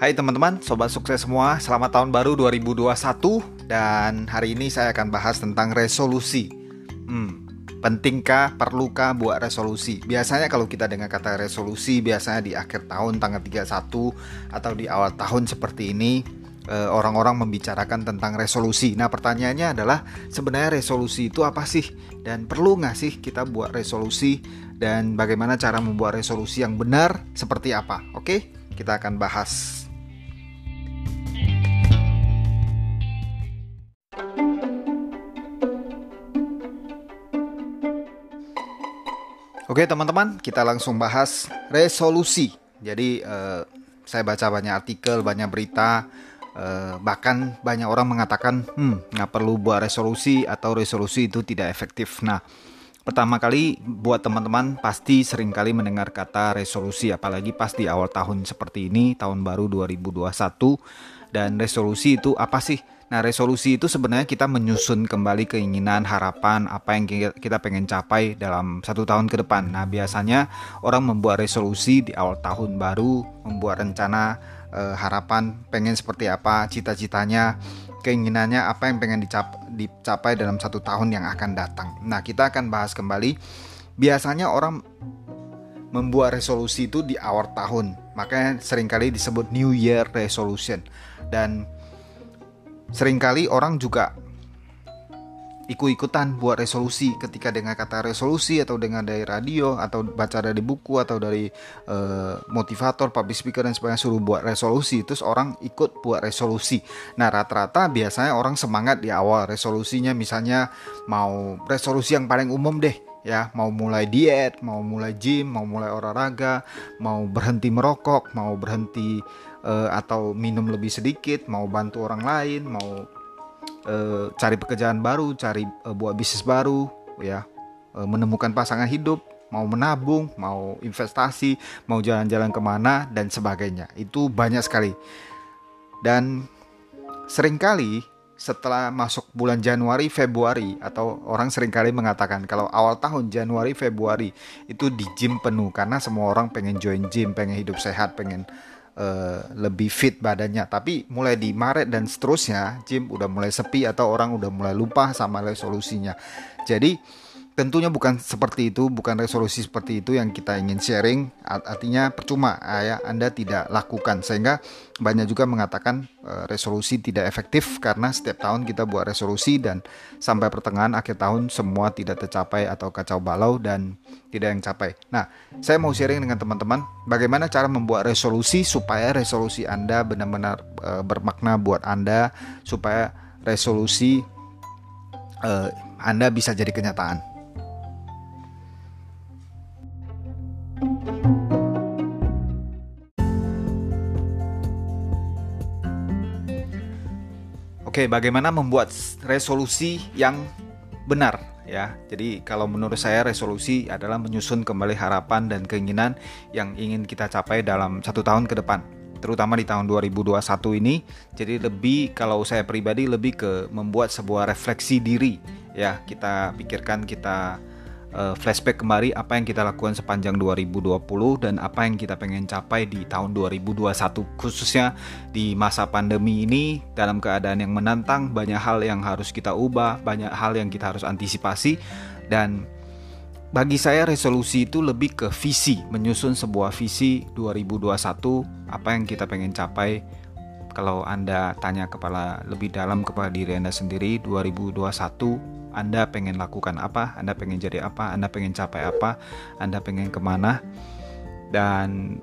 Hai teman-teman, sobat sukses semua, selamat tahun baru 2021 dan hari ini saya akan bahas tentang resolusi. Hmm, pentingkah, perlukah buat resolusi? Biasanya kalau kita dengar kata resolusi, biasanya di akhir tahun tanggal 31 atau di awal tahun seperti ini eh, orang-orang membicarakan tentang resolusi. Nah, pertanyaannya adalah sebenarnya resolusi itu apa sih? Dan perlu nggak sih kita buat resolusi? Dan bagaimana cara membuat resolusi yang benar? Seperti apa? Oke, kita akan bahas Oke teman-teman, kita langsung bahas resolusi. Jadi eh, saya baca banyak artikel, banyak berita, eh, bahkan banyak orang mengatakan, hmm, nggak perlu buat resolusi atau resolusi itu tidak efektif. Nah, pertama kali buat teman-teman pasti sering kali mendengar kata resolusi, apalagi pas di awal tahun seperti ini, tahun baru 2021. Dan resolusi itu apa sih? Nah, resolusi itu sebenarnya kita menyusun kembali keinginan, harapan, apa yang kita pengen capai dalam satu tahun ke depan. Nah, biasanya orang membuat resolusi di awal tahun baru, membuat rencana, eh, harapan, pengen seperti apa, cita-citanya, keinginannya, apa yang pengen dicap dicapai dalam satu tahun yang akan datang. Nah, kita akan bahas kembali. Biasanya orang membuat resolusi itu di awal tahun, makanya sering kali disebut New Year Resolution. Dan Seringkali orang juga ikut-ikutan buat resolusi ketika dengar kata resolusi atau dengar dari radio atau baca dari buku atau dari uh, motivator, public speaker dan sebagainya suruh buat resolusi terus orang ikut buat resolusi. Nah, rata-rata biasanya orang semangat di awal resolusinya misalnya mau resolusi yang paling umum deh ya mau mulai diet, mau mulai gym, mau mulai olahraga, mau berhenti merokok, mau berhenti uh, atau minum lebih sedikit, mau bantu orang lain, mau uh, cari pekerjaan baru, cari uh, buat bisnis baru, ya, uh, menemukan pasangan hidup, mau menabung, mau investasi, mau jalan-jalan ke mana dan sebagainya. Itu banyak sekali. Dan sering kali setelah masuk bulan Januari Februari atau orang sering kali mengatakan kalau awal tahun Januari Februari itu di gym penuh karena semua orang pengen join gym, pengen hidup sehat, pengen uh, lebih fit badannya. Tapi mulai di Maret dan seterusnya, gym udah mulai sepi atau orang udah mulai lupa sama resolusinya. Jadi tentunya bukan seperti itu, bukan resolusi seperti itu yang kita ingin sharing. Artinya percuma ya Anda tidak lakukan sehingga banyak juga mengatakan e, resolusi tidak efektif karena setiap tahun kita buat resolusi dan sampai pertengahan akhir tahun semua tidak tercapai atau kacau balau dan tidak yang capai. Nah, saya mau sharing dengan teman-teman bagaimana cara membuat resolusi supaya resolusi Anda benar-benar e, bermakna buat Anda supaya resolusi e, Anda bisa jadi kenyataan. Oke, bagaimana membuat resolusi yang benar ya. Jadi kalau menurut saya resolusi adalah menyusun kembali harapan dan keinginan yang ingin kita capai dalam satu tahun ke depan. Terutama di tahun 2021 ini. Jadi lebih kalau saya pribadi lebih ke membuat sebuah refleksi diri ya. Kita pikirkan kita uh, flashback kembali apa yang kita lakukan sepanjang 2020 dan apa yang kita pengen capai di tahun 2021 khususnya di masa pandemi ini dalam keadaan yang menantang banyak hal yang harus kita ubah banyak hal yang kita harus antisipasi dan bagi saya resolusi itu lebih ke visi menyusun sebuah visi 2021 apa yang kita pengen capai kalau Anda tanya kepala lebih dalam kepada diri Anda sendiri 2021 anda pengen lakukan apa, Anda pengen jadi apa, Anda pengen capai apa, Anda pengen ke mana, dan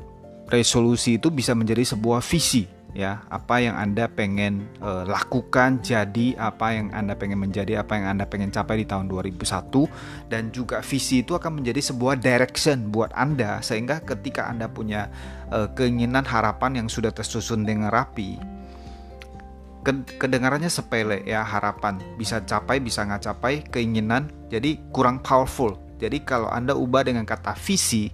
resolusi itu bisa menjadi sebuah visi ya apa yang anda pengen uh, lakukan jadi apa yang anda pengen menjadi apa yang anda pengen capai di tahun 2001 dan juga visi itu akan menjadi sebuah direction buat anda sehingga ketika anda punya uh, keinginan harapan yang sudah tersusun dengan rapi kedengarannya sepele ya harapan. Bisa capai bisa nggak capai keinginan jadi kurang powerful. Jadi kalau anda ubah dengan kata visi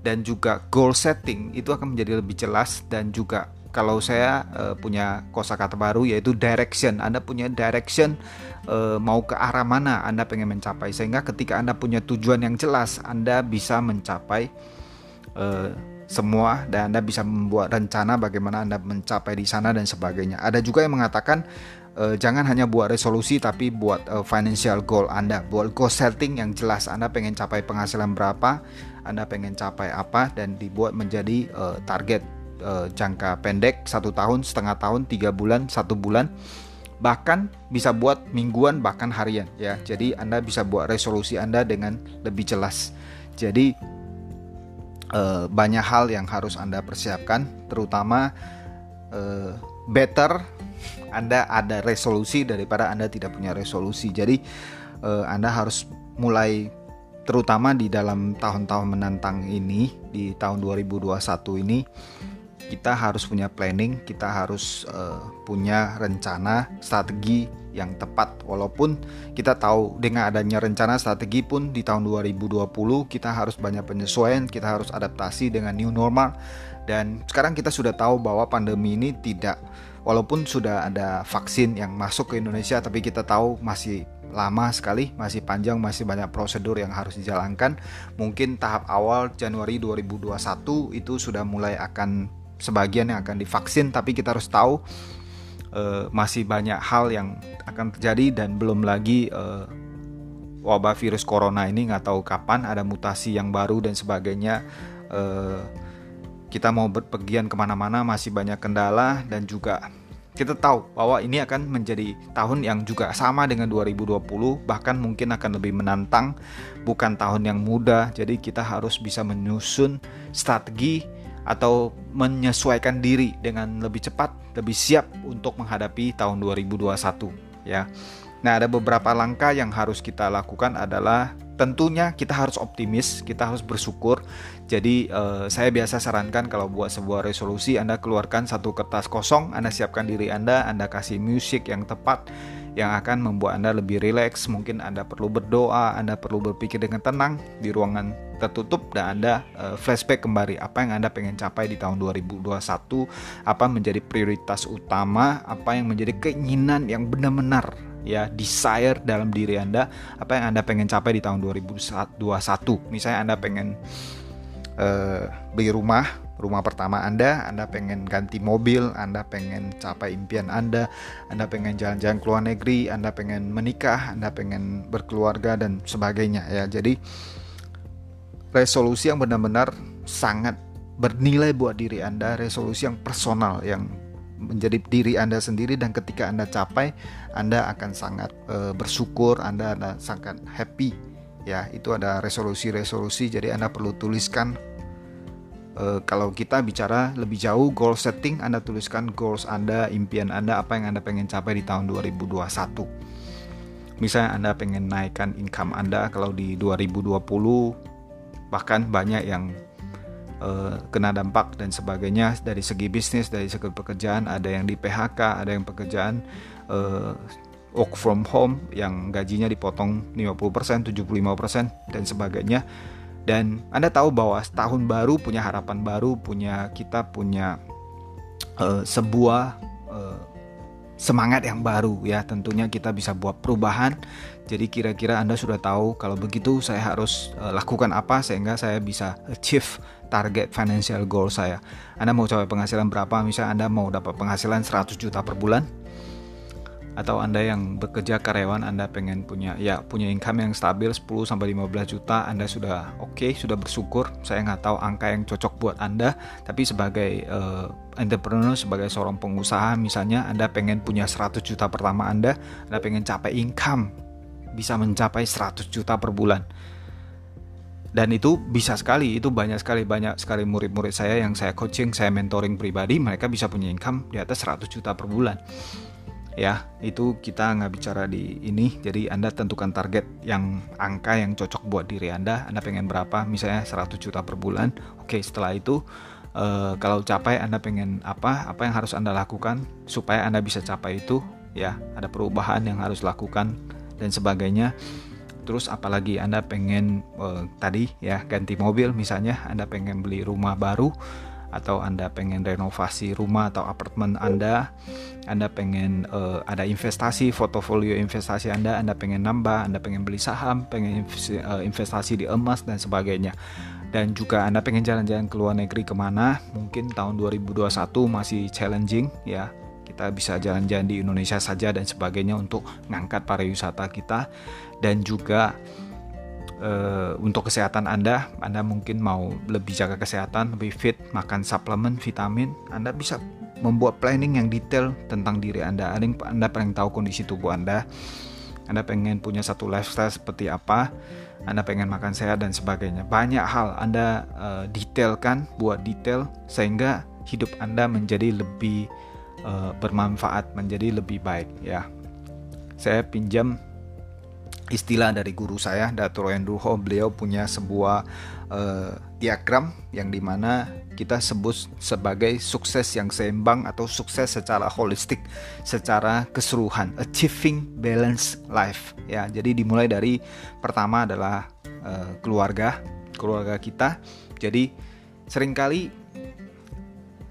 dan juga goal setting itu akan menjadi lebih jelas dan juga kalau saya uh, punya kosakata baru yaitu direction. Anda punya direction uh, mau ke arah mana anda pengen mencapai. Sehingga ketika anda punya tujuan yang jelas anda bisa mencapai uh, semua dan Anda bisa membuat rencana bagaimana Anda mencapai di sana dan sebagainya. Ada juga yang mengatakan uh, jangan hanya buat resolusi tapi buat uh, financial goal Anda, buat goal setting yang jelas. Anda pengen capai penghasilan berapa, Anda pengen capai apa dan dibuat menjadi uh, target uh, jangka pendek satu tahun, setengah tahun, tiga bulan, satu bulan bahkan bisa buat mingguan bahkan harian ya. Jadi Anda bisa buat resolusi Anda dengan lebih jelas. Jadi eh, banyak hal yang harus Anda persiapkan terutama eh, better Anda ada resolusi daripada Anda tidak punya resolusi. Jadi eh, Anda harus mulai terutama di dalam tahun-tahun menantang ini di tahun 2021 ini kita harus punya planning, kita harus uh, punya rencana, strategi yang tepat. Walaupun kita tahu dengan adanya rencana strategi pun di tahun 2020 kita harus banyak penyesuaian, kita harus adaptasi dengan new normal. Dan sekarang kita sudah tahu bahwa pandemi ini tidak walaupun sudah ada vaksin yang masuk ke Indonesia tapi kita tahu masih lama sekali, masih panjang, masih banyak prosedur yang harus dijalankan. Mungkin tahap awal Januari 2021 itu sudah mulai akan sebagian yang akan divaksin tapi kita harus tahu uh, masih banyak hal yang akan terjadi dan belum lagi uh, wabah virus corona ini nggak tahu kapan ada mutasi yang baru dan sebagainya. Uh, kita mau berpergian ke mana-mana masih banyak kendala dan juga kita tahu bahwa ini akan menjadi tahun yang juga sama dengan 2020 bahkan mungkin akan lebih menantang bukan tahun yang mudah. Jadi kita harus bisa menyusun strategi atau menyesuaikan diri dengan lebih cepat, lebih siap untuk menghadapi tahun 2021 ya. Nah, ada beberapa langkah yang harus kita lakukan adalah tentunya kita harus optimis, kita harus bersyukur. Jadi eh, saya biasa sarankan kalau buat sebuah resolusi Anda keluarkan satu kertas kosong, Anda siapkan diri Anda, Anda kasih musik yang tepat yang akan membuat Anda lebih rileks. Mungkin Anda perlu berdoa, Anda perlu berpikir dengan tenang di ruangan tertutup dan Anda uh, flashback kembali apa yang Anda pengen capai di tahun 2021, apa menjadi prioritas utama, apa yang menjadi keinginan yang benar-benar ya desire dalam diri Anda, apa yang Anda pengen capai di tahun 2021. Misalnya Anda pengen uh, beli rumah rumah pertama Anda, Anda pengen ganti mobil, Anda pengen capai impian Anda, Anda pengen jalan-jalan ke luar negeri, Anda pengen menikah, Anda pengen berkeluarga dan sebagainya ya. Jadi resolusi yang benar-benar sangat bernilai buat diri Anda, resolusi yang personal yang menjadi diri Anda sendiri dan ketika Anda capai, Anda akan sangat e, bersyukur, Anda, Anda sangat happy ya. Itu ada resolusi-resolusi jadi Anda perlu tuliskan uh, kalau kita bicara lebih jauh goal setting Anda tuliskan goals Anda impian Anda apa yang Anda pengen capai di tahun 2021 misalnya Anda pengen naikkan income Anda kalau di 2020 bahkan banyak yang uh, kena dampak dan sebagainya dari segi bisnis dari segi pekerjaan. Ada yang di PHK ada yang pekerjaan uh, work from home yang gajinya dipotong 50%, 75% dan sebagainya. Dan Anda tahu bahwa tahun baru punya harapan baru, punya kita punya uh, sebuah semangat yang baru ya. Tentunya kita bisa buat perubahan. Jadi kira-kira Anda sudah tahu kalau begitu saya harus uh, lakukan apa sehingga saya bisa achieve target financial goal saya. Anda mau capai penghasilan berapa? Misalnya Anda mau dapat penghasilan 100 juta per bulan, atau Anda yang bekerja karyawan Anda pengen punya ya punya income yang stabil 10 sampai 15 juta Anda sudah oke okay, sudah bersyukur. Saya nggak tahu angka yang cocok buat Anda. Tapi sebagai uh, entrepreneur sebagai seorang pengusaha misalnya Anda pengen punya 100 juta pertama Anda Anda pengen capai income bisa mencapai 100 juta per bulan. Dan itu bisa sekali itu banyak sekali banyak sekali murid-murid saya yang saya coaching saya mentoring pribadi mereka bisa punya income di atas 100 juta per bulan ya itu kita nggak bicara di ini. Jadi anda tentukan target yang angka yang cocok buat diri anda. Anda pengen berapa? Misalnya 100 juta per bulan. Oke setelah itu uh, kalau capai anda pengen apa? Apa yang harus anda lakukan supaya anda bisa capai itu? Ya ada perubahan yang harus lakukan dan sebagainya. Terus apalagi anda pengen uh, tadi ya ganti mobil misalnya anda pengen beli rumah baru atau Anda pengen renovasi rumah atau apartemen Anda, Anda pengen uh, ada investasi, portofolio investasi Anda, Anda pengen nambah, Anda pengen beli saham, pengen eh, investasi di emas dan sebagainya. dan juga Anda pengen jalan-jalan ke luar negeri ke mana, mungkin tahun 2021 masih challenging ya. Kita bisa jalan-jalan di Indonesia saja dan sebagainya untuk ngangkat pariwisata kita dan juga uh, untuk kesehatan Anda, Anda mungkin mau lebih jaga kesehatan, lebih fit, makan suplemen, vitamin, Anda bisa membuat planning yang detail tentang diri Anda. Anda pengen tahu kondisi tubuh Anda. Anda pengen punya satu lifestyle seperti apa anda pengen makan sehat dan sebagainya. Banyak hal Anda uh, detailkan, buat detail sehingga hidup Anda menjadi lebih uh, bermanfaat, menjadi lebih baik ya. Saya pinjam istilah dari guru saya, Dato' Endruho, beliau punya sebuah uh, diagram yang di mana kita sebut sebagai sukses yang seimbang atau sukses secara holistik, secara keseluruhan, achieving balance life. Ya, jadi dimulai dari pertama adalah uh, keluarga, keluarga kita. Jadi sering kali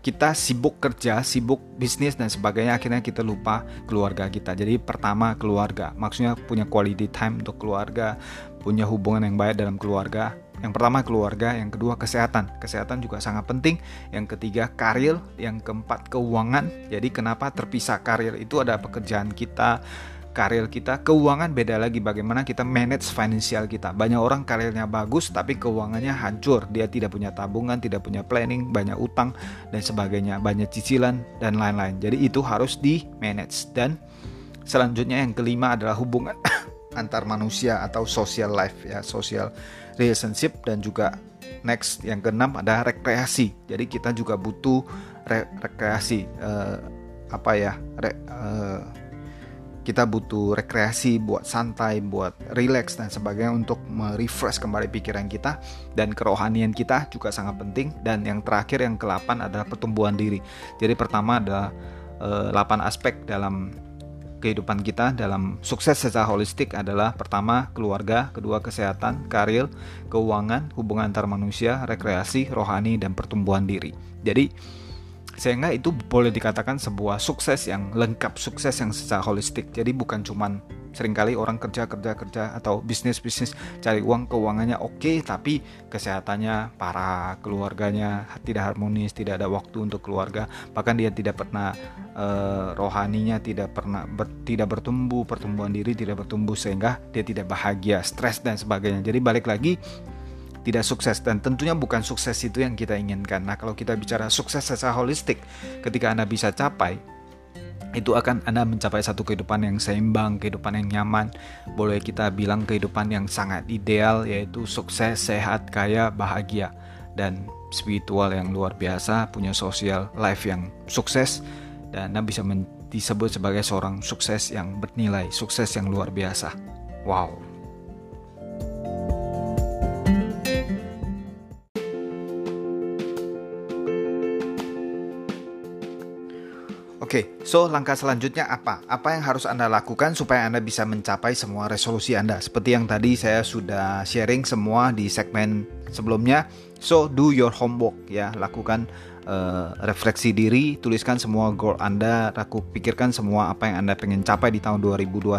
kita sibuk kerja, sibuk bisnis dan sebagainya akhirnya kita lupa keluarga kita. Jadi pertama keluarga, maksudnya punya quality time untuk keluarga, punya hubungan yang baik dalam keluarga, yang pertama keluarga, yang kedua kesehatan. Kesehatan juga sangat penting. Yang ketiga karir, yang keempat keuangan. Jadi kenapa terpisah karir itu ada pekerjaan kita, karir kita, keuangan beda lagi bagaimana kita manage finansial kita. Banyak orang karirnya bagus tapi keuangannya hancur. Dia tidak punya tabungan, tidak punya planning, banyak utang dan sebagainya, banyak cicilan dan lain-lain. Jadi itu harus di manage dan selanjutnya yang kelima adalah hubungan antar manusia atau social life ya, social relationship dan juga next yang keenam ada rekreasi. Jadi kita juga butuh re rekreasi uh, apa ya? Re uh, kita butuh rekreasi buat santai, buat relax dan sebagainya untuk merefresh kembali pikiran kita dan kerohanian kita juga sangat penting dan yang terakhir yang ke-8 adalah pertumbuhan diri. Jadi pertama ada uh, 8 aspek dalam kehidupan kita dalam sukses secara holistik adalah pertama keluarga, kedua kesehatan, karir, keuangan, hubungan antar manusia, rekreasi, rohani dan pertumbuhan diri. Jadi sehingga itu boleh dikatakan sebuah sukses yang lengkap, sukses yang secara holistik. Jadi bukan cuman sering kali orang kerja kerja kerja atau bisnis bisnis cari uang keuangannya oke okay, tapi kesehatannya parah, keluarganya tidak harmonis, tidak ada waktu untuk keluarga, bahkan dia tidak pernah uh, rohaninya tidak pernah ber, tidak bertumbuh, pertumbuhan diri tidak bertumbuh sehingga dia tidak bahagia, stres dan sebagainya. Jadi balik lagi tidak sukses dan tentunya bukan sukses itu yang kita inginkan. Nah, kalau kita bicara sukses secara holistik, ketika Anda bisa capai itu akan Anda mencapai satu kehidupan yang seimbang, kehidupan yang nyaman. Boleh kita bilang kehidupan yang sangat ideal yaitu sukses, sehat, kaya, bahagia dan spiritual yang luar biasa, punya social life yang sukses dan Anda bisa disebut sebagai seorang sukses yang bernilai, sukses yang luar biasa. Wow. Oke, okay, so langkah selanjutnya apa? Apa yang harus Anda lakukan supaya Anda bisa mencapai semua resolusi Anda? Seperti yang tadi saya sudah sharing semua di segmen sebelumnya. So, do your homework ya, lakukan uh, refleksi diri, tuliskan semua goal Anda, aku pikirkan semua apa yang Anda pengen capai di tahun 2021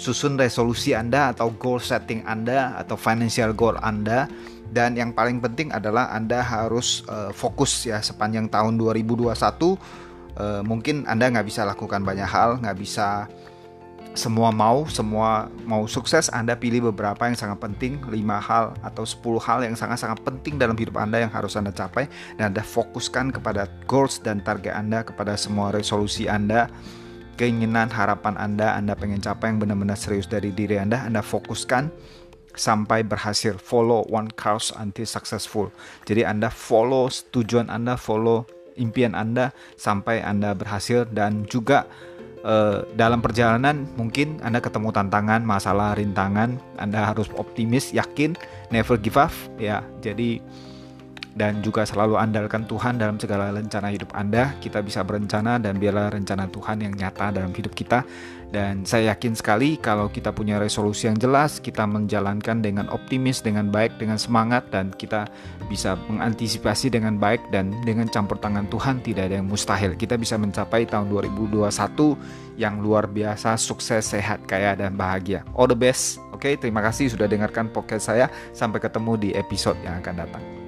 susun resolusi Anda atau goal setting Anda atau financial goal Anda dan yang paling penting adalah Anda harus uh, fokus ya sepanjang tahun 2021 uh, mungkin Anda nggak bisa lakukan banyak hal, nggak bisa semua mau, semua mau sukses, Anda pilih beberapa yang sangat penting, 5 hal atau 10 hal yang sangat-sangat penting dalam hidup Anda yang harus Anda capai. Dan Anda fokuskan kepada goals dan target Anda, kepada semua resolusi Anda, keinginan, harapan Anda, Anda pengen capai yang benar-benar serius dari diri Anda, Anda fokuskan sampai berhasil. Follow one course until successful. Jadi Anda follow tujuan Anda, follow impian Anda sampai Anda berhasil dan juga uh, dalam perjalanan mungkin Anda ketemu tantangan, masalah, rintangan, Anda harus optimis, yakin, never give up ya. Jadi dan juga selalu andalkan Tuhan dalam segala rencana hidup Anda. Kita bisa berencana dan biarlah rencana Tuhan yang nyata dalam hidup kita. Dan saya yakin sekali kalau kita punya resolusi yang jelas, kita menjalankan dengan optimis, dengan baik, dengan semangat, dan kita bisa mengantisipasi dengan baik dan dengan campur tangan Tuhan tidak ada yang mustahil. Kita bisa mencapai tahun 2021 yang luar biasa, sukses, sehat, kaya, dan bahagia. All the best. Oke, terima kasih sudah dengarkan podcast saya. Sampai ketemu di episode yang akan datang.